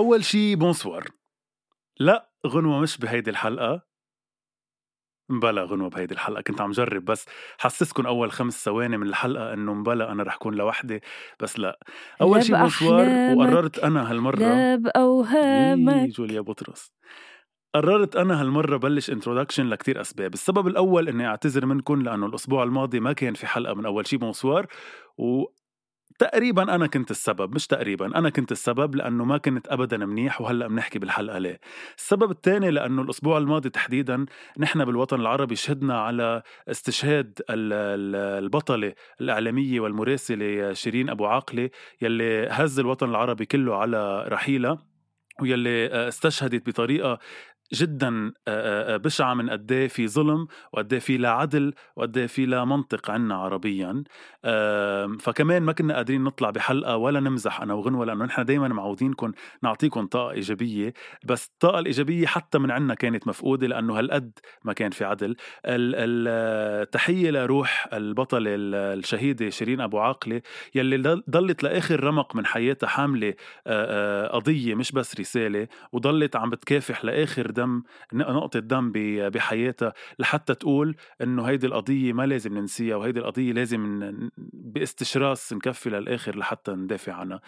أول شي bonsoir لا غنوة مش بهيدي الحلقة. مبلا غنوة بهيدي الحلقة كنت عم جرب بس حسسكم أول خمس ثواني من الحلقة إنه مبلا أنا رح كون لوحدي بس لا. أول شي bonsoir وقررت أنا هالمرة. بأوهامك. جوليا بطرس. قررت أنا هالمرة بلش introduction لكتير أسباب، السبب الأول إني أعتذر منكم لأنه الأسبوع الماضي ما كان في حلقة من أول شي bonsoir و تقريبا أنا كنت السبب مش تقريبا أنا كنت السبب لأنه ما كنت ابدا منيح وهلأ بنحكي بالحلقة ليه. السبب الثاني لأنه الأسبوع الماضي تحديدا نحن بالوطن العربي شهدنا على استشهاد ال- ال- البطلة الإعلامية والمراسلة شيرين أبو عاقلة يلي هز الوطن العربي كله على رحيلها ويلي آه، استشهدت بطريقة جدا بشعة من قد إيه في ظلم وقد إيه في لا عدل وقد إيه في لا منطق عنا عربيا. آم، فكمان ما كنا قادرين نطلع بحلقة ولا نمزح أنا وغنوه لأنه نحن دائما معودينكم نعطيكم طاقة إيجابية. بس الطاقة الإيجابية حتى من عنا كانت مفقودة لأنه هالقد ما كان في عدل. ال- ال- التحيه لروح البطله ال- الشهيدة شيرين أبو عاقلة يلي ضل- ضلت لآخر رمق من حياتها حاملة قضية مش بس رسالة وضلت عم بتكافح لآخر دم نقطة دم بحياتها لحتى تقول إنه هيدي القضية ما لازم ننسيها وهيدي القضية لازم باستشراس نكفي للآخر لحتى ندافع عنها.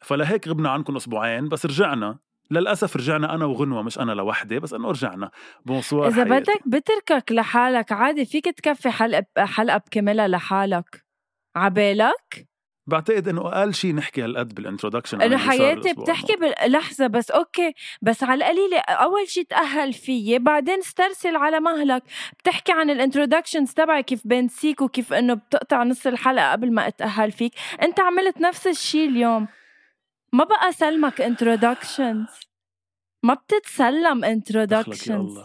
فلهيك غبنا عنكم أسبوعين بس رجعنا. للأسف رجعنا أنا وغنوة مش أنا لوحدي بس إنه رجعنا. bonsoir إذا حياتي. بدك بتركك لحالك عادي فيك تكفي حلقة حلقة بكملها لحالك. عبالك؟ بعتقد إنه أقل شيء نحكي هالقد بال introduction انه حياتي بتحكي بلحظة بس okay. بس على القليلة أول شي تأهل فيي بعدين استرسل على مهلك. بتحكي عن ال introductions تبعي كيف بنسيك وكيف إنه بتقطع نص الحلقة قبل ما أتأهل فيك. أنت عملت نفس الشي اليوم. ما بقى سلمك introductions ما بتتسلم introductions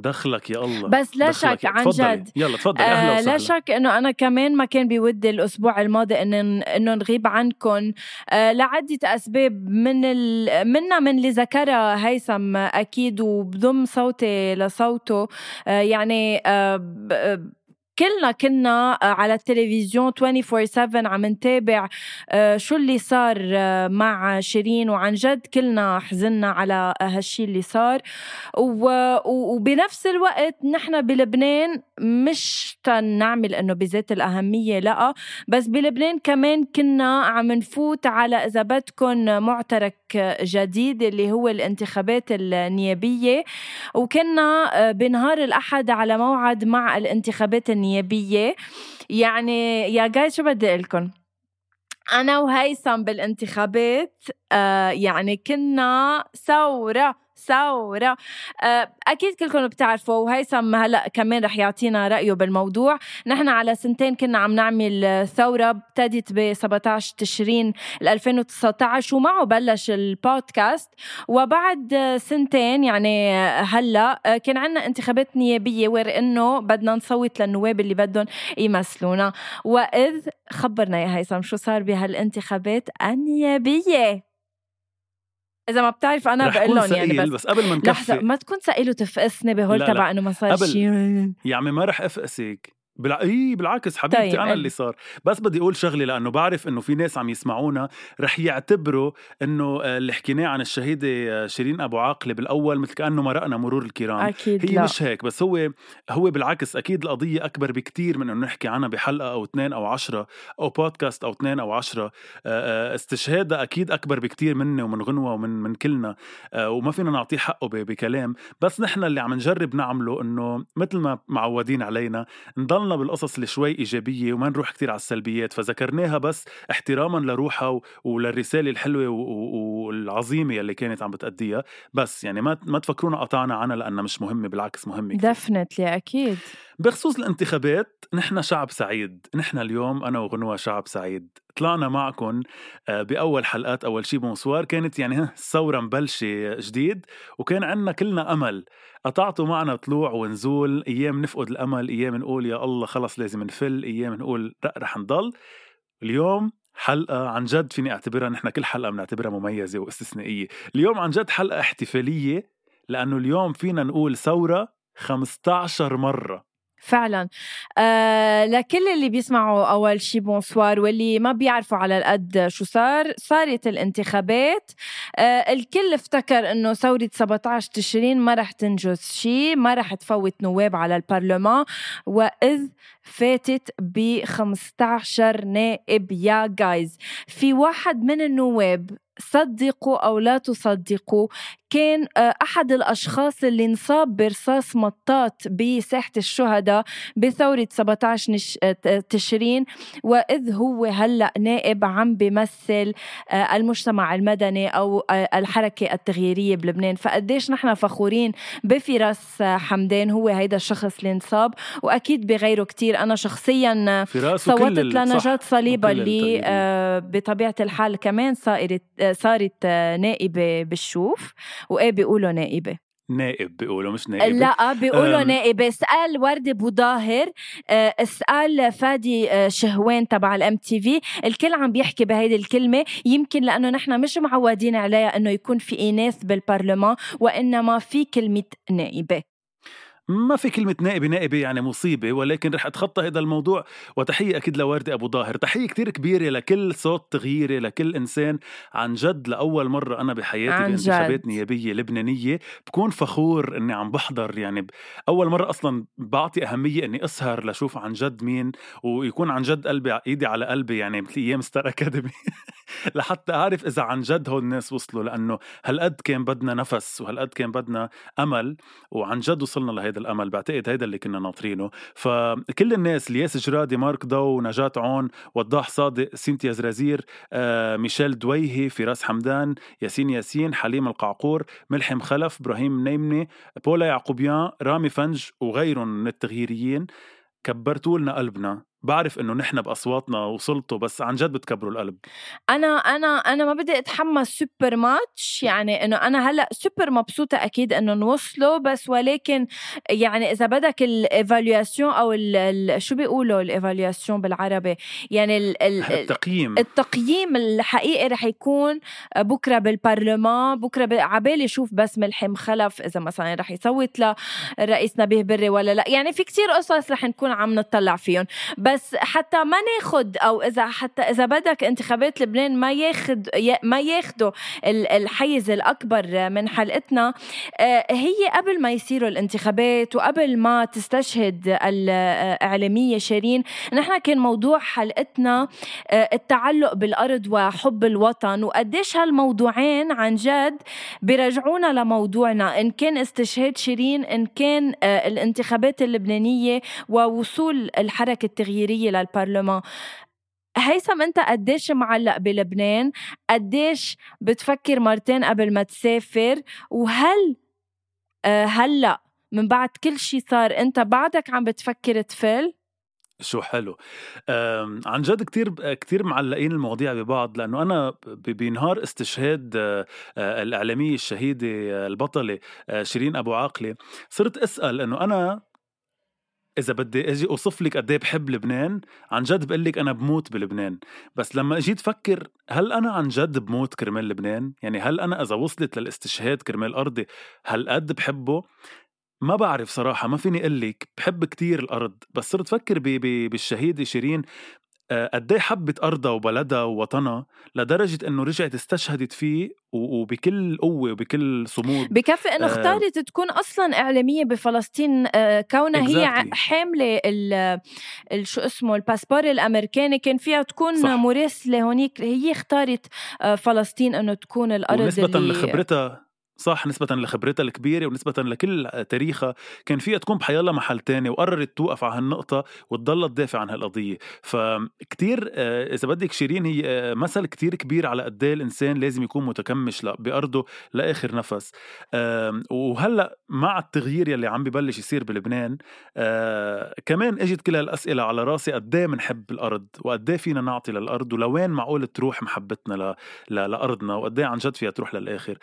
دخلك يا الله. بس لا شك عن تفضلي. جد. يلا تفضلي. أهلا آه وسهلا. لا شك إنه أنا كمان ما كان بودي الأسبوع الماضي انه إنه نغيب عنكم آه لعدة أسباب. من ال... منا من اللي ذكرها هيثم أكيد وبضم صوتي لصوته. آه يعني آه ب... كلنا كنا آه، على التلفزيون 24/7 عم نتابع آه، شو اللي صار آه، مع شيرين. وعن جد كلنا حزنا على هالشي اللي صار. وبنفس الوقت نحن بلبنان مش تنعمل إنه بذات الأهمية لا. بس بلبنان كمان كنا عم نفوت على إذا بدكم معترك جديد اللي هو الانتخابات النيابية. وكنا بنهار الأحد على موعد مع الانتخابات النيابيه يعني يا جاي شو بدي أقول لكم؟ أنا وهيثم بالانتخابات آه يعني كنا ثورة. ثورة آه، أكيد كلكم بتعرفوا وهيثم هلأ كمان رح يعطينا رأيه بالموضوع. نحن على سنتين كنا عم نعمل ثورة ابتدت ب 17 تشرين 2019 ومعه بلش البودكاست. وبعد سنتين يعني هلأ آه، كان عنا انتخابات نيابية وير إنه بدنا نصوت للنواب اللي بدهم يمثلونا. وإذ خبرنا يا هيثم شو صار بهالانتخابات النيابية. إذا ما بتعرف أنا رح بقول لهم يعني بس بس قبل ما لحظة نكفي. ما تكون ثقيل وتفقسني بهول. تبع إنه ما صار شيء يا عمي ما رح أفقسك. بالع... إيه بالعكس حبيبتي طيب،. أنا. اللي صار. بس بدي أقول شغلة لأنه بعرف إنه في ناس عم يسمعونا رح يعتبروا إنه آه، اللي حكيناه عن الشهيدة آه، شيرين أبو عاقلة بالأول مثل كأنه مرقنا مرور الكرام. أكيد هي لا. مش هيك بس هو هو بالعكس أكيد القضية أكبر بكتير من إنه نحكي عنها بحلقة أو اثنين أو عشرة أو بودكاست أو اثنين أو عشرة. آه، استشهادها أكيد أكبر بكتير مني ومن غنوة ومن من كلنا. وما فينا نعطيه حقه بكلام. بس نحن اللي عم نجرب نعمله إنه مثل ما معودين علينا نضلنا بالقصص اللي شوي إيجابية وما نروح كتير على السلبيات فذكرناها بس احتراما لروحها و- وللرسالة الحلوة و- و- والعظيمة اللي كانت عم بتأديها. بس يعني ما ما تفكرونا قطعنا عنها لأنها مش مهمة بالعكس مهمة كتير. ديفنتلي أكيد. بخصوص الانتخابات نحن شعب سعيد. نحن اليوم أنا وغنوة شعب سعيد. طلعنا معكم آه، بأول حلقات أول شي bonsoir كانت يعني ها، الثورة مبلشة جديد وكان عنا كلنا أمل. قطعتوا معنا طلوع ونزول أيام نفقد الأمل أيام نقول يا الله خلص لازم نفل أيام نقول رح نضل. اليوم حلقة عن جد فيني أعتبرها نحن كل حلقة بنعتبرها مميزة واستثنائية. اليوم عن جد حلقة احتفالية لأنه اليوم فينا نقول ثورة 15 مرة. فعلا. آه لكل اللي بيسمعوا أول شي bonsoir واللي ما بيعرفوا على القد شو صار صارت الانتخابات. آه الكل افتكر إنه ثورة 17 تشرين ما رح تنجز شي ما رح تفوت نواب على البرلمان. وإذ فاتت ب 15 نائب يا جايز في واحد من النواب صدقوا أو لا تصدقوا. كان آه، أحد الأشخاص اللي انصاب برصاص مطاط بساحة الشهداء بثورة 17 نش- آه، تشرين وإذ هو هلأ نائب عم بيمثل آه، المجتمع المدني أو آه، الحركة التغييرية بلبنان. فقديش نحن فخورين بفراس حمدان هو هيدا الشخص اللي انصاب. وأكيد بغيره كتير. أنا شخصيا صوتت. لنجاة صليبة اللي بطبيعة الحال كمان آه، صارت آه، نائبة بالشوف وإيه بيقولوا نائبة؟ نائب بيقولوا مش نائب لا بيقولوا أم. نائبة. اسأل وردة بوظاهر آه، اسأل فادي آه، شهوان تبع الام تي في. الكل عم بيحكي بهيدي الكلمة. يمكن لأنه نحن مش معودين عليها إنه يكون في إناث بالبرلمان وإنما في كلمة نائبة. ما في كلمة نائبة نائبة يعني مصيبة ولكن رح أتخطى هذا الموضوع. وتحية أكيد لوردة أبو ظاهر تحية كتير كبيرة لكل صوت تغييري لكل إنسان عن جد لأول مرة أنا بحياتي بانتخابات. نيابية لبنانية. بكون فخور إني عم بحضر يعني أول مرة أصلا بعطي أهمية إني أسهر لشوف عن جد مين ويكون عن جد قلبي إيدي على قلبي يعني مثل أيام ستار أكاديمي. لحتى أعرف إذا عن جد هول الناس وصلوا لأنه هالقد كان بدنا نفس وهالقد كان بدنا أمل وعن جد وصلنا لهيدا الأمل. بعتقد هيدا اللي كنا ناطرينه. فكل الناس الياس جرادي مارك ضو نجاة عون وضاح صادق سينتيا زرازير آه، ميشيل دويهي فراس حمدان ياسين ياسين حليم القعقور ملحم خلف إبراهيم نيمني بولا يعقوبيان رامي فنج وغيرهم من التغييريين. كبرتوا لنا قلبنا. بعرف إنه نحن بأصواتنا وصلتوا بس عن جد بتكبروا القلب. أنا أنا أنا ما بدي أتحمس super much يعني إنه أنا هلأ سوبر مبسوطة أكيد إنه نوصلوا بس ولكن يعني إذا بدك ال évaluation أو ال ال شو بيقولوا ال évaluation بالعربي؟ يعني ال ال التقييم. التقييم الحقيقي رح يكون بكرة بالبرلمان بكرة عبالي شوف بس ملحم خلف إذا مثلا رح يصوت للرئيس نبيه بري ولا لا. يعني في كتير قصص رح نكون عم نطلع فيهم. بس حتى ما ناخد أو إذا حتى إذا بدك انتخابات لبنان ما ياخد ما ياخدوا ال- الحيز الأكبر من حلقتنا. آه، هي قبل ما يصيروا الانتخابات وقبل ما تستشهد الإعلامية شيرين نحن كان موضوع حلقتنا آه، التعلق بالأرض وحب الوطن وقديش هالموضوعين عن جد بيرجعونا لموضوعنا إن كان استشهاد شيرين إن كان آه، الانتخابات اللبنانية ووصول الحركة التغييريه للبرلمان. هيثم أنت قديش معلق بلبنان؟ قديش بتفكر مرتين قبل ما تسافر؟ وهل آه، هلأ من بعد كل شي صار أنت بعدك عم بتفكر تفل؟ شو حلو. عن جد كتير كتير معلقين المواضيع ببعض لأنه أنا ب- بنهار استشهاد آه، آه، آه، البطلة آه، شيرين أبو عاقلة صرت أسأل إنه أنا إذا بدي أجي أوصف لك قد إيه بحب لبنان عن جد بقول لك أنا بموت بلبنان. بس لما أجيت أفكر هل أنا عن جد بموت كرمال لبنان؟ يعني هل أنا إذا وصلت للاستشهاد كرمال أرضي هالقد بحبه؟ ما بعرف صراحة ما فيني أقول لك. بحب كتير الأرض بس صرت فكر بالشهيدة شيرين. قد إيه حبت أرضها وبلدها ووطنها لدرجة إنه رجعت استشهدت فيه وبكل قوة وبكل صمود بكفي إنه آه اختارت تكون أصلا إعلامية بفلسطين آه كونها exactly. هي حامله شو اسمه الباسبور الأمريكاني كان فيها تكون صح. مراسله هونيك هي اختارت آه فلسطين إنه تكون الأرض ونسبة اللي لخبرتها صح نسبة لخبرتها الكبيرة ونسبة لكل تاريخها كان فيها تكون بحيالله محل تاني وقررت توقف على هالنقطة وتضلها تدافع عن هالقضية. فكتير آه، إذا بدك شيرين هي آه، مثل كتير كبير على قد إيه الإنسان لازم يكون متكمش بأرضه لآخر نفس. وهلأ مع التغيير يلي عم ببلش يصير بلبنان آه، كمان إجت كل هالأسئلة على رأسي قد إيه بنحب الأرض وقد إيه فينا نعطي للأرض ولوين معقول تروح محبتنا لأرضنا وقد إيه عن جد فيها تروح للآخر.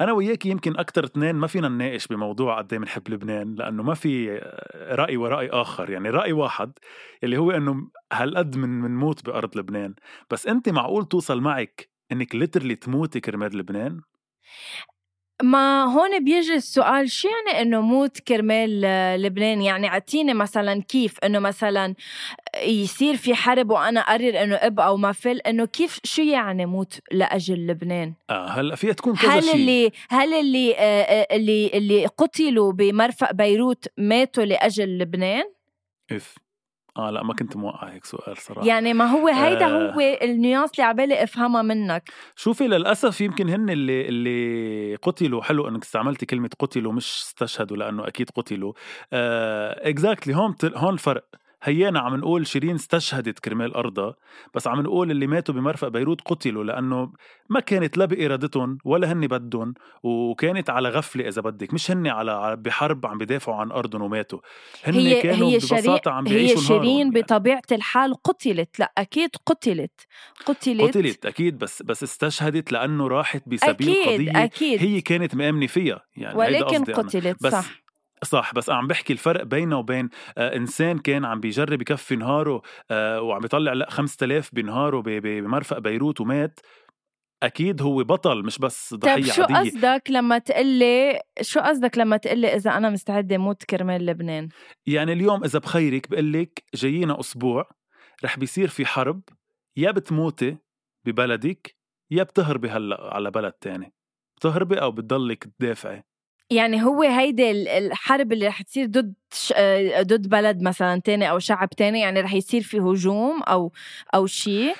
أنا وياك يمكن أكثر اثنين ما فينا نناقش بموضوع قد إيه بنحب لبنان لأنه ما في رأي ورأي آخر. يعني رأي واحد اللي هو إنه هالقد من بنموت بأرض لبنان. بس أنت معقول توصل معك إنك ليترلي تموتي كرمال لبنان؟ ما هون بيجي السؤال شو يعني إنه موت كرمال لبنان؟ يعني أعطيني مثلا كيف إنه مثلا يصير في حرب وأنا أقرر إنه ابقى أو ما فل إنه كيف شو يعني موت لأجل لبنان؟ آه هلا فيها تكون كذا هل شيء. اللي هل اللي آه, آه، اللي اللي قتلوا بمرفأ بيروت ماتوا لأجل لبنان؟ إف. آه لا ما كنت موقع هيك سؤال صراحة. يعني ما هو هيدا آه. هو ال nuance اللي عبالي أفهمها منك. شوفي للأسف يمكن هن اللي اللي قتلوا حلو إنك استعملتي كلمة قتلوا مش استشهدوا لأنه أكيد قتلوا. آه exactly هون هون الفرق هيانا عم نقول شيرين استشهدت كرمال أرضها بس عم نقول اللي ماتوا بمرفأ بيروت قتلوا لأنه ما كانت لا بإرادتهم ولا هن بدهم وكانت على غفلة إذا بدك مش هن على بحرب عم بدافعوا عن أرضهم وماتوا. هن هي كانوا هي ببساطة عم بيعيشوا هي شيرين يعني. بطبيعة الحال قتلت لا أكيد قتلت. قتلت. قتلت أكيد بس بس استشهدت لأنه راحت بسبيل أكيد قضية أكيد. هي كانت مآمنة فيها يعني ولكن قتلت بس صح. صح بس عم بحكي الفرق بينه وبين آه إنسان كان عم بيجرب يكفي نهاره آه وعم بيطلع لا 5000 بنهاره بمرفق بيروت ومات أكيد هو بطل مش بس ضحية طيب شو عادية. شو قصدك لما تقلي شو قصدك لما تقلي إذا أنا مستعدة موت كرمال لبنان؟ يعني اليوم إذا بخيرك بقول لك جايينا أسبوع رح بيصير في حرب يا بتموتي ببلدك يا بتهربي هلأ على بلد تاني بتهربي أو بتضلك تدافعي. يعني هو هيدي الحرب اللي رح تصير ضد آه، ضد بلد مثلا تاني أو شعب تاني يعني رح يصير في هجوم أو أو شيء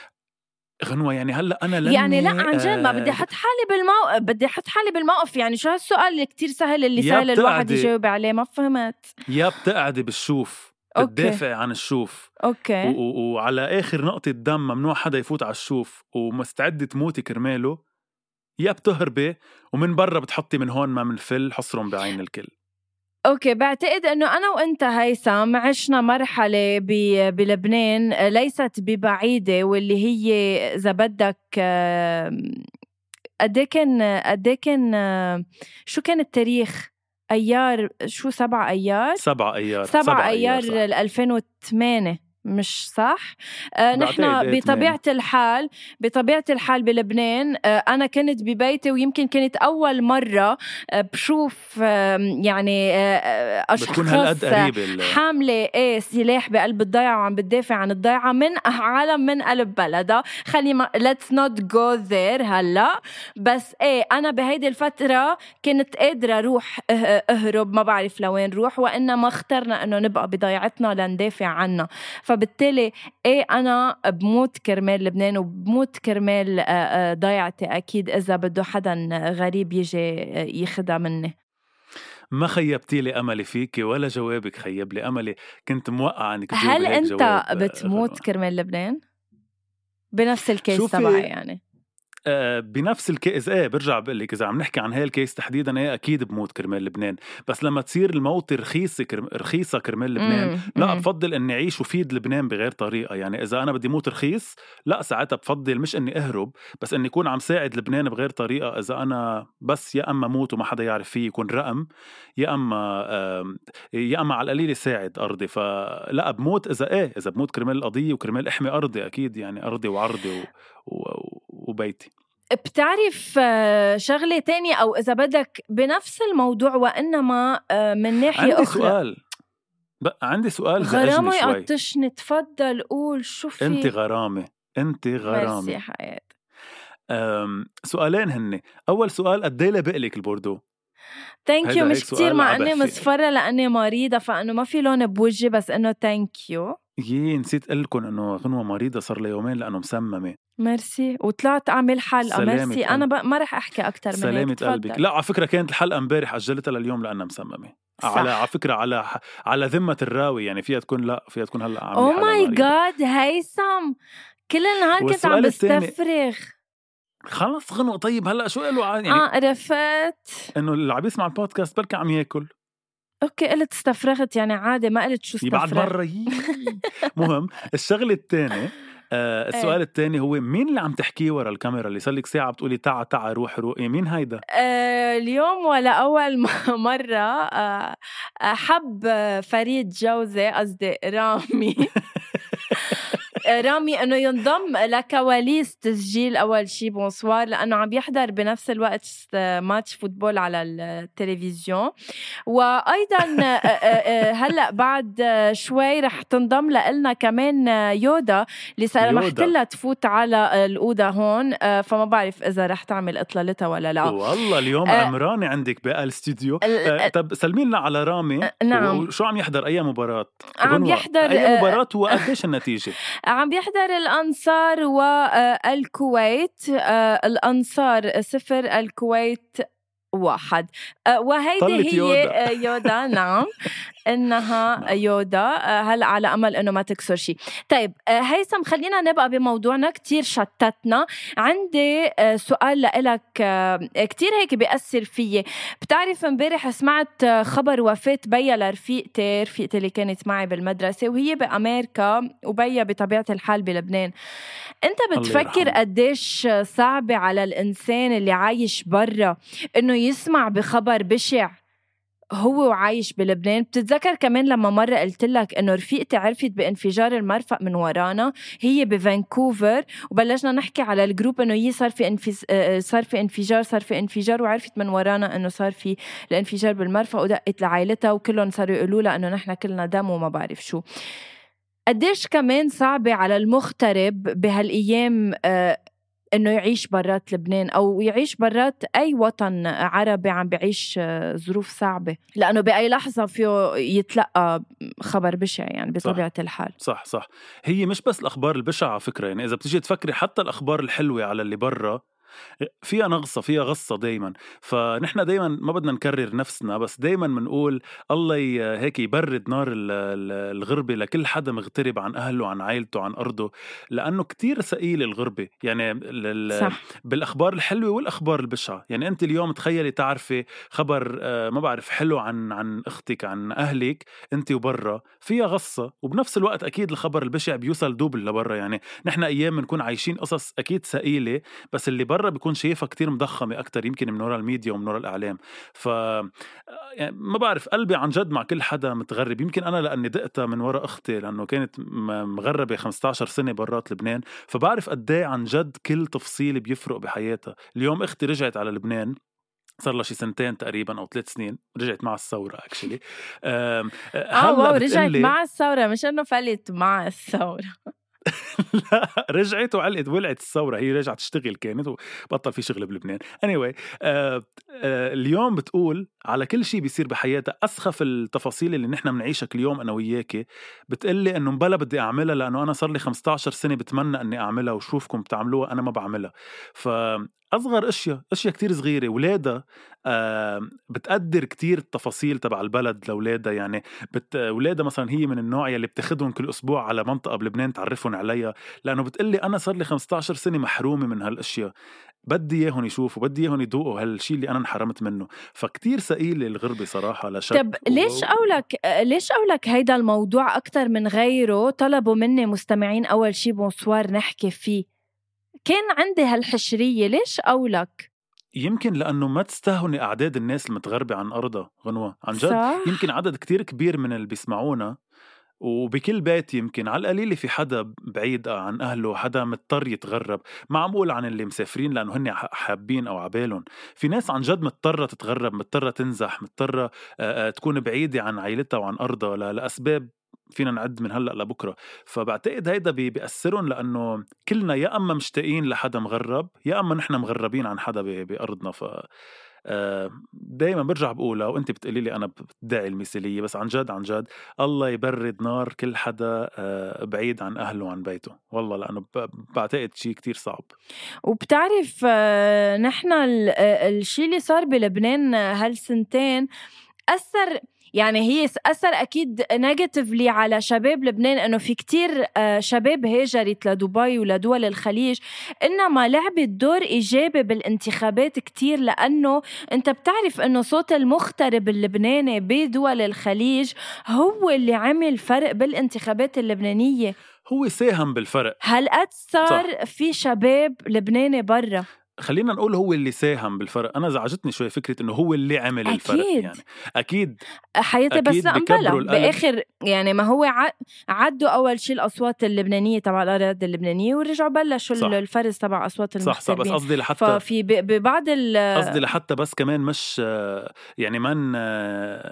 غنوة يعني هلأ أنا لاني يعني لا عن جد ما بدي أحط حالي بالموقف بدي أحط حالي بالموقف يعني شو هالسؤال اللي كتير سهل اللي سهل الواحد يجاوب عليه؟ ما فهمت. يا بتقعدي بالشوف بتدافع عن الشوف. okay. وعلى آخر نقطة دم ممنوع حدا يفوت على الشوف ومستعدة تموتي كرماله. يا بتهربي ومن برا بتحطي من هون ما منفل حصرهم بعين الكل. okay بعتقد إنه أنا وأنت هيثم عشنا مرحلة بلبنان ليست ببعيدة واللي هي إذا بدك قد إيه كان قد إيه كان شو كان التاريخ؟ أيار شو سبعة أيار؟ سبعة أيار سبعة أيار, أيار 2008 مش صح؟ آه نحن بطبيعة الحال بطبيعة الحال بلبنان آه أنا كنت ببيتي ويمكن كانت أول مرة آه بشوف آه يعني آه أشخاص حاملة إيه سلاح بقلب الضيعة وعم بتدافع عن الضيعة من عالم من قلب بلدها. خلي ما let's not go there هلا. بس إيه أنا بهيدي الفترة كنت قادرة أروح أهرب ما بعرف لوين روح وإنما اخترنا إنه نبقى بضيعتنا لندافع عنها. ف فبالتالي إيه أنا بموت كرمال لبنان وبموت كرمال آه، آه، ضيعتي. أكيد إذا بده حدا غريب يجي آه، ياخدها مني. ما خيبتي لي أملي فيكي ولا جوابك خيب لي أملي. كنت موقعة إنك هل أنت بتموت كرمال لبنان؟ بنفس ال case تبعي يعني. آه، بنفس ال case إيه برجع بقول لك إذا عم نحكي عن هاي ال case تحديدا إيه أكيد بموت كرمال لبنان بس لما تصير الموت رخيصة كرم... رخيصة كرمال لبنان مم. لا مم. بفضل إني أعيش وفيد لبنان بغير طريقة يعني إذا أنا بدي موت رخيص لا ساعتها بفضل مش إني أهرب بس إني أكون عم ساعد لبنان بغير طريقة إذا أنا بس يا أما موت وما حدا يعرف فيه يكون رقم يا أما يا أما على القليل ساعد أرضي فلا بموت إذا إيه إذا بموت كرمال القضية وكرمال إحمي أرضي أكيد يعني أرضي وعرضي و... وبيتي. بتعرف آه، شغلة تانية أو إذا بدك بنفس الموضوع وإنما آه، من ناحية عندي أخرى؟ سؤال. بقى عندي سؤال غرامة يقطشني تفضل قول شو في؟ انت غرامة انت ميرسي غرامة. حياتي سؤالين هن أول سؤال قد إيه لبقلك ال bordeaux؟ thank you مش كتير سؤال مع. إني مصفرة لأني مريضة فإنه ما في لون بوجهي بس إنه thank you يي نسيت أقول لكم إنه غنوة مريضة صار لها يومين لأنه مسممة. ميرسي. وطلعت أعمل سلامة ميرسي. أنا ب... ما رح أحكي أكثر من هيك. سلامة. قلبك. لا على فكرة كانت الحلقة امبارح أجلتها لليوم لأنها مسممة صح. على على فكرة على على ذمة الراوي. يعني فيها تكون لا فيها تكون هلأ عم أو my god هيثم. كل النهار كنت عم بستفرغ. خلص غنوة طيب هلأ شو قالوا؟ عن- يعني آه عرفت. إنه اللي عم يسمع البودكاست بركي عم ياكل. okay قلت استفرغت. يعني عادي ما قلت شو يي بعد استفرغ. مرة يي. مهم. الشغلة الثانية آه السؤال الثاني هو مين اللي عم تحكيه ورا الكاميرا اللي صار لك ساعة بتقولي تعا تعا روح روح؟ إيه مين هيدا؟ آه اليوم ولا أول م- مرة آه حب فريد جوزي قصدي رامي. رامي إنه ينضم لكواليس تسجيل أول شي bonsoir لأنه عم يحضر بنفس الوقت آه، ماتش فوتبول على التلفزيون وأيضا آه، آه، آه، هلأ بعد آه، شوي رح تنضم لنا كمان آه، يودا اللي سمحت. لها تفوت على الأوضة هون آه، فما بعرف إذا رح تعمل إطلالتها ولا لا والله اليوم آه. عمراني عندك بالاستديو ال- آه طب سلمي لنا على رامي نعم. وشو عم يحضر أي مباراة؟ عم يحضر، أي آه، مباراة وقديش النتيجة؟ عم بيحضر الأنصار والكويت آه، الأنصار صفر الكويت واحد آه، وهيدي هي يودا. آه، يودا نعم إنها يودا. آه، هلا على أمل إنه ما تكسر شيء. طيب آه، هيثم خلينا نبقى بموضوعنا. كتير شتتنا. عندي آه، سؤال لإلك. كتير هيك بيأثر فيي. بتعرف امبارح سمعت خبر وفاة بيا لرفيقتي رفيقتي اللي كانت معي بالمدرسة وهي بأمريكا وبيا بطبيعة الحال بلبنان. أنت بتفكر. قديش صعبة على الإنسان اللي عايش برا إنه يسمع بخبر بشع؟ هو وعايش بلبنان. بتتذكر كمان لما مرة قلت لك إنه رفيقتي عرفت بانفجار المرفأ من ورانا؟ هي بفانكوفر. وبلشنا نحكي على ال group إنه هي صار في انفز... آه، صار في انفجار صار في انفجار وعرفت من ورانا إنه صار في الانفجار بالمرفأ ودقت لعائلتها وكلهم صاروا يقولوا لها إنه نحن كلنا دم وما بعرف شو. قديش كمان صعبة على المغترب بهالأيام آه، إنه يعيش برات لبنان أو يعيش برات أي وطن عربي عم بيعيش آه، ظروف صعبة. لأنه بأي لحظة فيه يتلقى خبر بشع يعني بطبيعة الحال. صح صح. هي مش بس الأخبار البشعة على فكرة يعني إذا بتيجي تفكري حتى الأخبار الحلوة على اللي برا فيها نغصة فيها غصة دايما. فنحن دايما ما بدنا نكرر نفسنا بس دايما بنقول الله هيك يبرد نار ال- ال- الغربة لكل حدا مغترب عن أهله عن عائلته عن أرضه. لأنه كتير ثقيلة الغربة. يعني صح. بالأخبار الحلوة والأخبار البشعة. يعني أنت اليوم تخيلي تعرفي خبر آه، ما بعرف حلو عن عن أختك عن أهلك أنت وبرا. فيها غصة. وبنفس الوقت أكيد الخبر البشع بيوصل دوبل لبرا. يعني نحن أيام بنكون عايشين قصص أكيد ثقيلة بس اللي برا بيكون شايفها كتير مضخمة أكتر يمكن من وراء الميديا ومن وراء الإعلام. ف يعني ما بعرف قلبي عن جد مع كل حدا متغرب. يمكن أنا لأني دقتها من وراء أختي لأنه كانت مغربة 15 سنة برات لبنان. فبعرف قد إيه عن جد كل تفصيل بيفرق بحياتها. اليوم أختي رجعت على لبنان صار لها شي سنتين تقريبا أو ثلاث سنين رجعت مع الثورة actually آه wow رجعت مع الثورة مش إنه فلت مع الثورة. لا رجعت وعلقت ولعت الثورة هي رجعت تشتغل كانت وبطل في شغل بلبنان. Anyway آه آه اليوم بتقول على كل شيء بيصير بحياتها. أسخف التفاصيل اللي نحن بنعيشها كل يوم أنا وياكي بتقلي إنه مبلا بدي أعملها لأنه أنا صار لي 15 سنة بتمنى إني أعملها وشوفكم بتعملوها أنا ما بعملها. ف أصغر أشياء أشياء كتير صغيرة. ولادها آه بتقدر كتير التفاصيل تبع البلد لأولادها. يعني بت... ولادها مثلا هي من النوع يلي بتاخدهم كل أسبوع على منطقة بلبنان تعرفهم عليها. لأنه بتقلي أنا صار لي 15 سنة محرومة من هالأشياء. بدي إياهم يشوفوا بدي إياهم يذوقوا هالشيء اللي أنا انحرمت منه. فكتير ثقيله الغربة صراحة لا شك طب ليش قولك ليش قولك هيدا الموضوع أكثر من غيره طلبوا مني مستمعين أول شي بونسوار نحكي فيه؟ كان عندي هالحشرية ليش قولك يمكن لأنه ما تستهوني أعداد الناس المتغربة عن أرضها غنوة. عن جد صح؟ يمكن عدد كتير كبير من اللي بيسمعونا وبكل بيت يمكن على القليلة في حدا بعيد عن أهله حدا مضطر يتغرب. معمول عن اللي مسافرين لأنه هن حابين أو عبالهم. في ناس عن جد مضطرة تتغرب مضطرة تنزح مضطرة تكون بعيدة عن عائلتها وعن أرضها لأسباب فينا نعد من هلأ لبكرة. فبعتقد هيدا بيأثرهم لأنه كلنا يا أما مشتاقين لحدا مغرب يا أما نحن مغربين عن حدا بأرضنا. ف آه، دائما برجع بقولها وانت بتقولي لي أنا بدعي المثالية بس عن جد عن جد الله يبرد نار كل حدا آه، بعيد عن أهله وعن بيته. والله لأنه بعتقد شيء كتير صعب. وبتعرف آه، نحن الشيء اللي صار بلبنان هالسنتين أثر يعني هي أثر أكيد نيجاتيفلي على شباب لبنان إنه في كتير آه، شباب هاجرت لدبي ولدول الخليج. إنما لعبت دور إيجابي بالانتخابات كتير لأنه أنت بتعرف إنه صوت المغترب اللبناني بدول الخليج هو اللي عمل فرق بالانتخابات اللبنانية. هو ساهم بالفرق. هالقد صار. في شباب لبناني برا. خلينا نقول هو اللي ساهم بالفرق. أنا زعجتني شوي فكرة إنه هو اللي عمل أكيد. الفرق يعني. أكيد. حياتي بس لا بلا بآخر يعني ما هو عدوا أول شيء الأصوات اللبنانية تبع الاراضي اللبنانية ورجعوا بلشوا صح. الفرز تبع أصوات صح صح بس قصدي لحتى ففي ببعض قصدي لحتى بس كمان مش يعني ما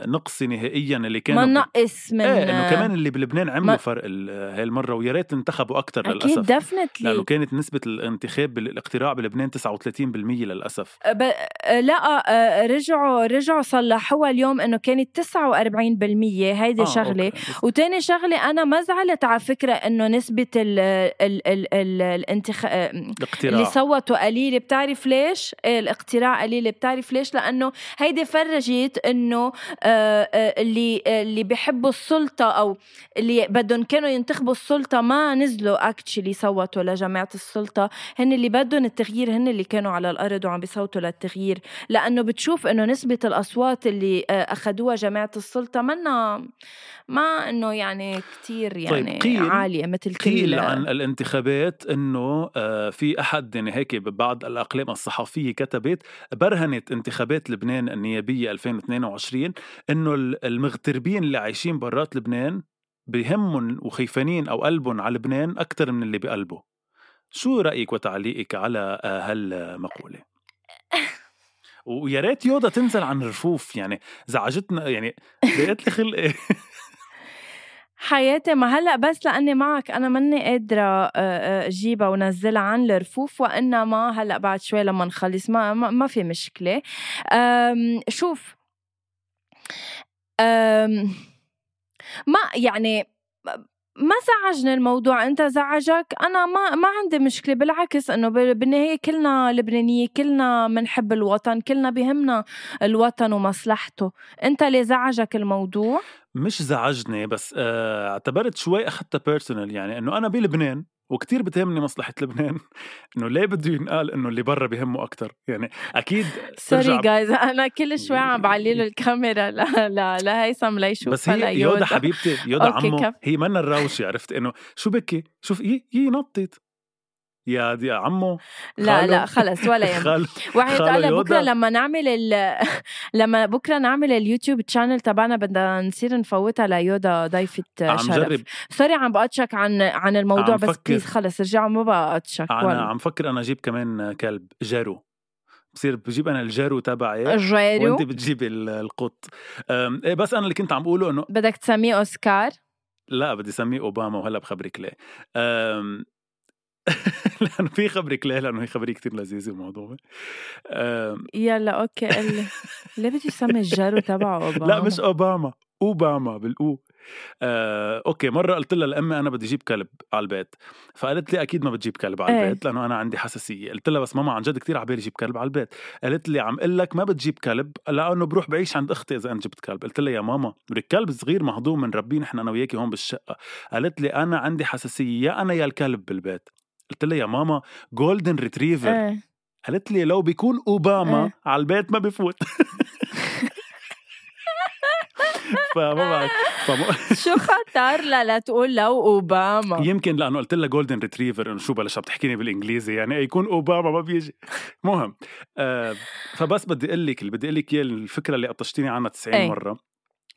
نقصي نهائيا اللي كانوا ما نقص من إيه إنه كمان اللي بلبنان عملوا ما... فرق هاي المره ويا ريت انتخبوا أكثر للأسف. أكيد definitely لأنه كانت نسبة الانتخاب بالاقتراع بلبنان 39% للأسف ب... لا آه، رجعوا رجعوا صلحوها اليوم إنه كانت 49% هيدي آه شغلة okay. وتاني شغلة أنا ما زعلت على فكرة إنه نسبة ال ال ال ال الانتخ... الاقتراع اللي صوتوا قليلة بتعرف ليش؟ إيه الاقتراع قليلة بتعرف ليش؟ لأنه هيدي فرجت إنه اللي اللي بيحبوا السلطة أو اللي بدهم كانوا ينتخبوا السلطة ما نزلوا اكشلي صوتوا لجماعة السلطة هن اللي بدهم التغيير هن اللي كانوا على الأرض وعم بيصوتوا للتغيير لأنه بتشوف إنه نسبة الأصوات اللي آه، اخذوها جماعة السلطة منا ما إنه يعني كتير طيب، يعني طيب قيل عالية مثل قيل عن الانتخابات إنه آه، في أحد يعني هيك ببعض الأقلام الصحفية كتبت برهنت انتخابات لبنان النيابية 2022 إنه المغتربين اللي عايشين برات لبنان بهمهم وخيفانين أو قلبهم على لبنان أكثر من اللي بقلبه. شو رأيك وتعليقك على آه، هالمقولة؟ ويا ريت يودا تنزل عن الرفوف يعني زعجتنا يعني ضايقت لي خلقي حياتي ما هلأ بس لأني معك أنا ماني قادرة أجيبها ونزلها عن الرفوف وإنما هلأ بعد شوي لما نخلص ما ما في مشكلة. شوف ما يعني ما زعجني الموضوع انت زعجك؟ أنا ما ما عندي مشكلة بالعكس إنه بالنهاية كلنا لبنانية كلنا بنحب الوطن كلنا بهمنا الوطن ومصلحته. أنت اللي زعجك الموضوع؟ مش زعجني بس آه، اعتبرت شوي أخذتها بيرسونال يعني إنه أنا بلبنان وكتير بتهمني مصلحة لبنان إنه ليه بده ينقال إنه اللي برا بهمه أكثر يعني أكيد sorry guys أنا كل شوي عم بعلي له الكاميرا لا لا لهيثم ليشوف بس هي يودا حبيبتي يودا عمو هي منا الروشة عرفت؟ إنه شو بكي؟ شوف هي هي نطت. يا يا عمو لا لا خلص ولا يهم وحياة الله بكرة لما نعمل ال... لما بكرة نعمل ال YouTube channel تبعنا بدنا نصير نفوتها ليودا ضيفة شرف. sorry عم بقطشك عن عن الموضوع بس please خلص رجعوا ما بقطشك. أنا عم فكر أنا أجيب كمان كلب جارو. بصير بجيب أنا الجارو تبعي الجارو. وأنت بتجيبي القط. إيه بس أنا اللي كنت عم بقوله إنه بدك تسميه أوسكار؟ لا بدي أسميه أوباما وهلأ بخبرك ليه. لأنه في خبرك ليه لأنه هي خبرية كتير لذيذة وموضوعه يلا okay قل ليه بدي تسمي الجارو تبعه أوباما؟ لا مش أوباما. أوباما بالأو. آه، okay مرة قلت لها لأمي أنا بدي أجيب كلب على البيت. فقالت لي أكيد ما بتجيب كلب على إيه. البيت لأنه أنا عندي حساسية. قلت لها بس ماما عن جد كثير عبالي أجيب كلب على البيت. قالت لي عم أقول لك ما بتجيب كلب لأنه بروح بعيش عند أختي إذا أنا جبت كلب. قلت لها يا ماما بدك كلب صغير مهضوم بنربيه نحن أنا وياكي هون بالشقة. قالت لي أنا عندي حساسية يا أنا يا الكلب بالبيت. قلت لها يا ماما golden retriever إيه. قالت لي لو بيكون أوباما إيه. على البيت ما بفوت. فما بعرف. شو خطر؟ لا لا تقول لو أوباما. يمكن لأنه قلت لها golden retriever إنه شو بلش عم تحكيني بالإنجليزي؟ يعني يكون أوباما ما بيجي. مهم. آه فبس بدي أقول لك اللي بدي أقول لك الفكرة اللي قطشتيني عنها 90 إيه. مرة.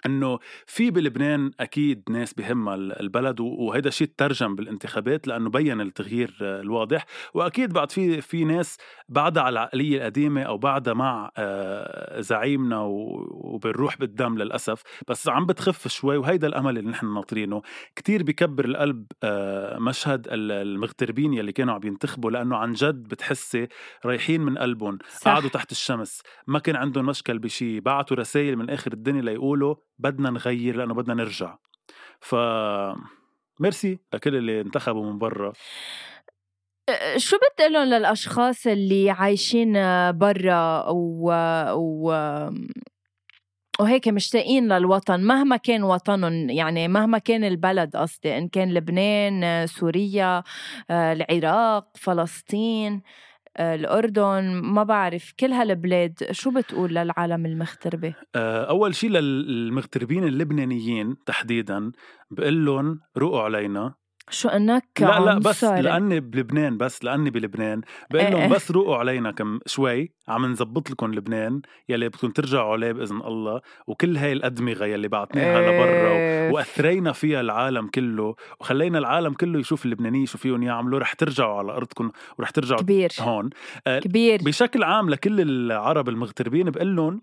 إنه في بلبنان أكيد ناس بهمها البلد وهذا الشيء ترجم بالانتخابات لأنه بين التغيير الواضح. وأكيد بعد في في ناس بعدها على العقلية القديمة أو بعدها مع آه، زعيمنا وبنروح بالدم للأسف. بس عم بتخف شوي وهيدا الأمل اللي نحن ناطرينه. كتير بكبر القلب آه، مشهد المغتربين يلي كانوا عم ينتخبوا لأنه عن جد بتحسي رايحين من قلبهم قعدوا تحت الشمس. ما كان عندهم مشكل بشي بعتوا رسائل من آخر الدنيا ليقولوا بدنا نغير لأنه بدنا نرجع. ف ميرسي لكل اللي انتخبوا من برا. شو بتقلن للأشخاص اللي عايشين برا و... و... وهيك مشتاقين للوطن؟ مهما كان وطنهم يعني مهما كان البلد قصدي إن كان لبنان سوريا العراق فلسطين. الأردن ما بعرف كل هالبلاد شو بتقول للعالم المغتربة؟ أول شيء للمغتربين اللبنانيين تحديدا بقول لهم روقوا علينا شو أنك لا لا بس لأني بلبنان بس لأني بلبنان بقول لهم إيه، إيه. بس روقوا علينا كم شوي عم نظبط لكم لبنان يلي بدكم ترجعوا عليه بإذن الله وكل هاي الأدمغة يلي بعتناها إيه. لبرا وأثرينا فيها العالم كله وخلينا العالم كله يشوف اللبنانيه شو فيهم يعملوا رح ترجعوا على أرضكم ورح ترجعوا كبير هون آه كبير بشكل عام لكل العرب المغتربين بقول لهم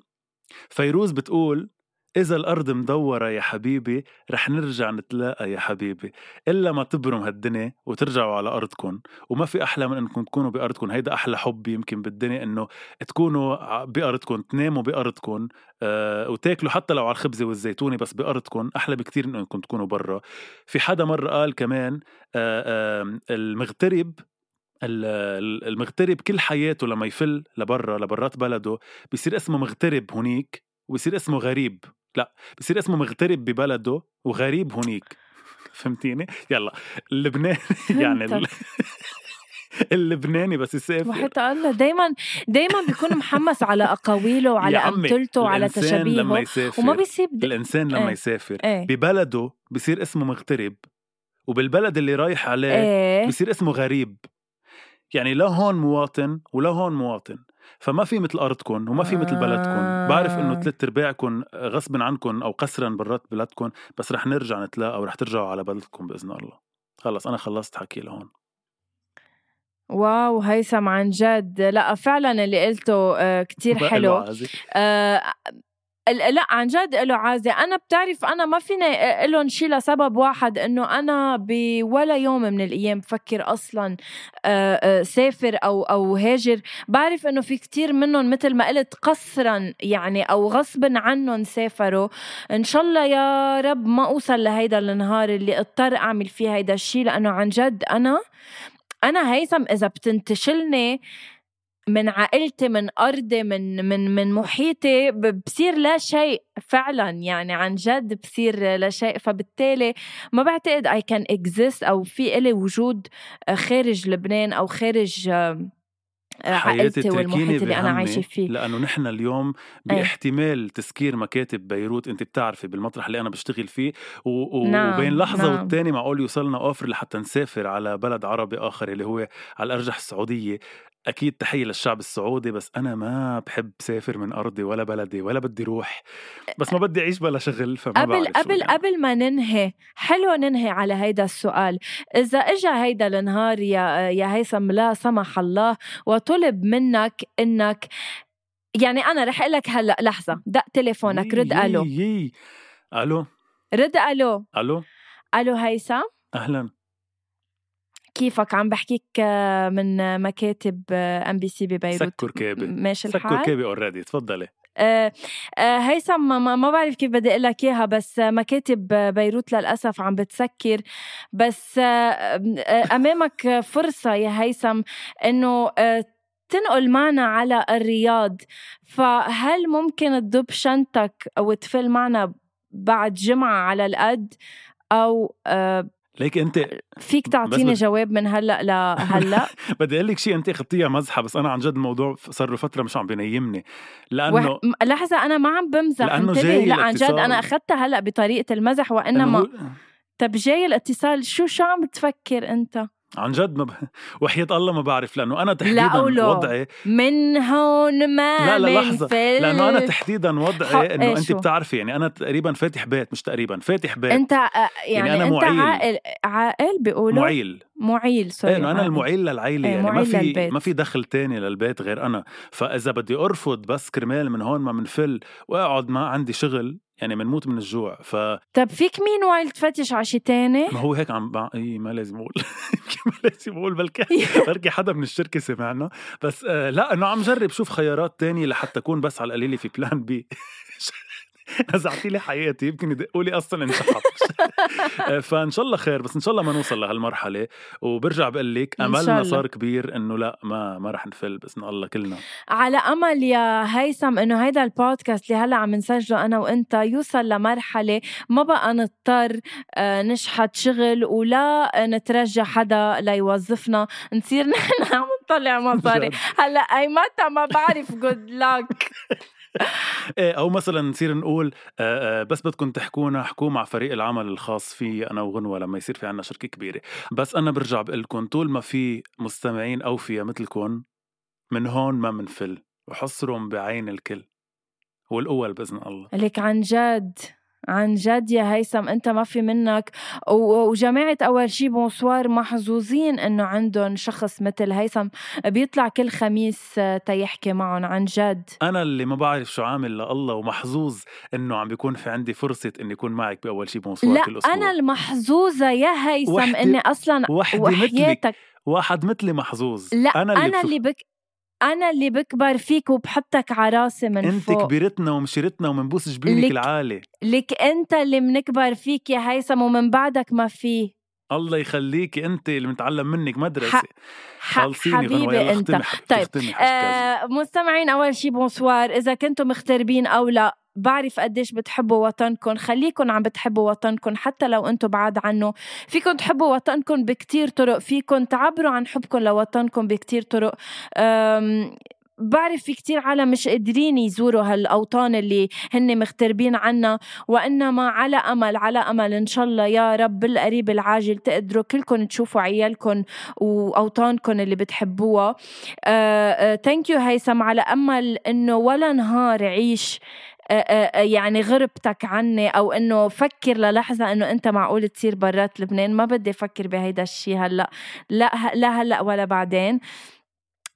فيروز بتقول إذا الأرض مدورة يا حبيبي رح نرجع نتلاقى يا حبيبي. إلا ما تبرم هالدنيا وترجعوا على أرضكم وما في أحلى من أنكم تكونوا بأرضكم هيدا أحلى حب يمكن بالدنيا إنه تكونوا بأرضكم تناموا بأرضكم آه وتاكلوا حتى لو على الخبزة والزيتونة بس بأرضكم أحلى بكتير من أنكم تكونوا برا. في حدا مرة قال كمان آه آه المغترب المغترب كل حياته لما يفل لبرا لبرات بلده بصير اسمه مغترب هونيك ويصير اسمه غريب. لا بصير اسمه مغترب ببلده وغريب هونيك فهمتيني؟ يلا اللبناني يعني ال... اللبناني بس يسافر وحتى الله دايما دايما بيكون محمس على أقاويله وعلى امثلته وعلى تشابيهه لما يسافر وما بيسيب الإنسان لما إيه. يسافر إيه. ببلده بصير اسمه مغترب وبالبلد اللي رايح عليه إيه. بصير اسمه غريب يعني لا هون مواطن ولا هون مواطن فما في مثل ارضكم وما في مثل بلدكم آه. بعرف إنه ثلاث ارباعكم غصب عنكم أو قسرا برات بلدكم بس رح نرجع نتلاقى ورح ترجعوا على بلدكم بإذن الله. خلص أنا خلصت حكي لهون. واو هيثم عن جد. لأ فعلا اللي قلته آه، كتير حلو. آه لا عن جد له عازة أنا بتعرف أنا ما فيني لهم شيء لسبب واحد إنه أنا بولا يوم من الأيام بفكر أصلا سافر أو أو هاجر. بعرف إنه في كتير منهم مثل ما قلت قصرا يعني أو غصبا عنهم سافروا. إن شاء الله يا رب ما أوصل لهيدا النهار اللي اضطر أعمل فيه هيدا الشيء لأنه عن جد أنا أنا هيثم إذا بتنتشلني من عائلتي من أرضي من من من محيطي بصير لا شيء فعلا يعني عن جد بصير لا شيء فبالتالي ما بعتقد I can exist أو في إلي وجود خارج لبنان أو خارج عائلتي والمحيط اللي أنا عايشة فيه لأنه نحن اليوم إيه. باحتمال تسكير مكاتب بيروت أنت بتعرفي بالمطرح اللي أنا بشتغل فيه و... نعم. وبين لحظة نعم. والتانية معقول يوصلنا offer لحتى نسافر على بلد عربي آخر اللي هو على الأرجح السعودية أكيد تحية للشعب السعودي بس أنا ما بحب سافر من أرضي ولا بلدي ولا بدي روح. بس ما بدي أعيش بلا شغل فما قبل قبل يعني. قبل ما ننهي حلو ننهي على هيدا السؤال. إذا اجى هيدا النهار يا يا هيثم لا سمح الله وطلب منك إنك يعني أنا رح أقول لك هلأ لحظة دق تليفونك رد ألو. ألو. رد ألو. ألو. ألو هيثم. أهلا. كيفك؟ عم بحكيك آه، من مكاتب MBC ببيروت. سكر كابي ماشي الحال. سكر كابي already تفضلي. أه أه هيثم ما, ما بعرف كيف بدي أقول لك إياها بس مكاتب بيروت للأسف عم بتسكر. بس أمامك فرصة يا هيثم إنه تنقل معنا على الرياض. فهل ممكن تضب شنطك أو تفل معنا بعد جمعة على القد؟ أو ليك أنت. فيك تعطيني جواب من هلأ لهلا بدي أقول لك شيء أنت اخذتيها مزحة بس أنا عن جد الموضوع صار له فترة مش عم بينيمني لأنه وح... لحظة أنا ما عم بمزح. لأنه جاي لا عن جد أنا أخذتها هلأ بطريقة المزح وإنما طب جاي الاتصال شو شو عم تفكر أنت؟ عن جد ما ب... وحياة الله ما بعرف لأنه أنا تحديدا قولوا. وضعي من هون ما لا لا لحظة فل لأنه أنا تحديدا وضعي إنه إيه انت؟ بتعرفي يعني أنا تقريبا فاتح بيت مش تقريبا فاتح بيت أنت آه، يعني, يعني أنا أنت معيل. عاقل عاقل بيقولوا معيل معيل sorry إيه أنا. المعيل للعيلة إيه، يعني ما في للبيت. ما في دخل تاني للبيت غير أنا فإذا بدي أرفض بس كرمال من هون ما منفل وأقعد ما عندي شغل يعني منموت من الجوع فما طب فيك meanwhile تفتش على شي تاني؟ هو هيك عم بع... اي ما لازم أقول ما لازم أقول بلكي بركي حدا من الشركة سمعنا بس آه لا إنه عم جرب شوف خيارات تانية لحتى أكون بس على القليلة في plan B نزعتي لي حياتي يمكن يدقوا لي أصلا انشحط آه، فإن شاء الله خير بس إن شاء الله ما نوصل لهالمرحلة. وبرجع بقول لك املنا. صار كبير إنه لا ما ما رح نفل باذن الله كلنا. على أمل يا هيثم إنه هيدا البودكاست اللي هلأ عم نسجله أنا وأنت يوصل لمرحلة ما بقى نضطر آه، نشحت شغل ولا نترجى حدا ليوظفنا. نصير نحن عم نطلع مصاري. هلأ أي متى ما بعرف جود لك أو مثلا نصير نقول آه، آه، بس بدكم تحكونا احكوا مع فريق العمل الخاص في أنا وغنوة لما يصير في عنا شركة كبيرة. بس أنا برجع بقول لكم طول ما في مستمعين اوفياء مثلكم من هون ما منفل وحصرهم بعين الكل والاول باذن الله. لك عن جد. عن جد يا هيثم أنت ما في منك. وجماعة أول شي بونسوار محظوظين إنه عندهم شخص مثل هيثم. بيطلع كل خميس آه، تيحكي معهم عن جد. أنا اللي ما بعرف شو عامل لله ومحظوظ إنه عم بيكون في عندي فرصة إني أكون معك بأول شي بونسوار كل لا أسبوع. أنا المحظوظة يا هيثم إني أصلا مثلك. وحياتك واحد مثلي محظوظ. لا أنا اللي, أنا بشوف- اللي بك أنا اللي بكبر فيك وبحطك على راسي من أنت فوق. كبرتنا ومشيرتنا ومنبوس جبينك لك- العالي. لك أنت اللي بنكبر فيك يا هيثم ومن بعدك ما في. الله يخليكي أنت اللي متعلم منك مدرسة. خلصيني حبيبي أنت. اختمي طيب، اختمي آه مستمعين أول شي بونسوار إذا كنتم مغتربين أو لا. بعرف قديش بتحبوا وطنكم خليكم عم بتحبوا وطنكم حتى لو أنتم بعاد عنه. فيكم تحبوا وطنكم بكتير طرق فيكم تعبروا عن حبكم لوطنكم بكتير طرق. بعرف في كتير عالم مش قادرين يزوروا هالأوطان اللي هن مغتربين عنا وإنما على أمل على أمل إن شاء الله يا رب بالقريب العاجل تقدروا كلكم تشوفوا عيالكم وأوطانكم اللي بتحبوها. thank you هيثم على أمل إنه ولا نهار عيش آه، آه، آه، يعني غربتك عني أو إنه فكر للحظة إنه أنت معقول تصير برات لبنان ما بدي أفكر بهيدا الشيء هلأ. لا لا هلأ ولا بعدين.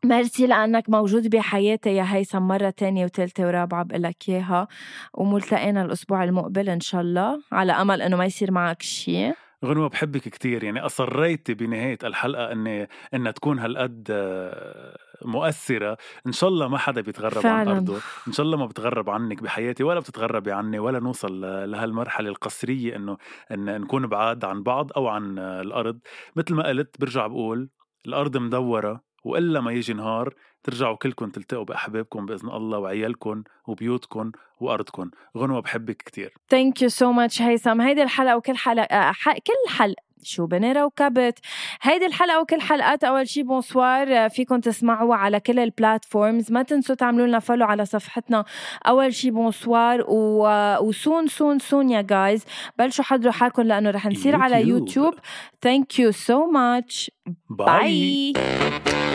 ميرسي لأنك موجود بحياتي يا هيثم مرة تانية وتالتة ورابعة بقول لك إياها. وملتقينا الأسبوع المقبل إن شاء الله. على أمل إنه ما يصير معك شيء غنوة بحبك كتير. يعني أصريتي بنهاية الحلقة أني أنها تكون هالقد آه، مؤثرة. إن شاء الله ما حدا بيتغرب عن فعلاً. أرضه. إن شاء الله ما بتغرب عنك بحياتي ولا بتتغربي عني ولا نوصل لهالمرحلة القسرية إنه إن نكون بعاد عن بعض أو عن الأرض. مثل ما قلت برجع بقول الأرض مدورة. وإلا ما يجي نهار ترجعوا كلكم تلتقوا بأحبابكم بإذن الله وعيالكم وبيوتكم وأرضكم. غنوة بحبك كتير. ثانك يو سو ماتش هيثم. هيدي الحلقة وكل حلقة آه، كل حلقة. شو بنيرة وكبت هيدي الحلقة وكل حلقات أول شي بونسوار آه، فيكم تسمعوها على كل البلاتفورمز ما تنسوا تعملوا لنا فولو على صفحتنا. أول شي بونسوار و... وسون سون سون يا جايز بلشوا حضروا حالكم لأنه رح نصير على يوتيوب. يوتيوب ثانك يو سو ماتش باي باي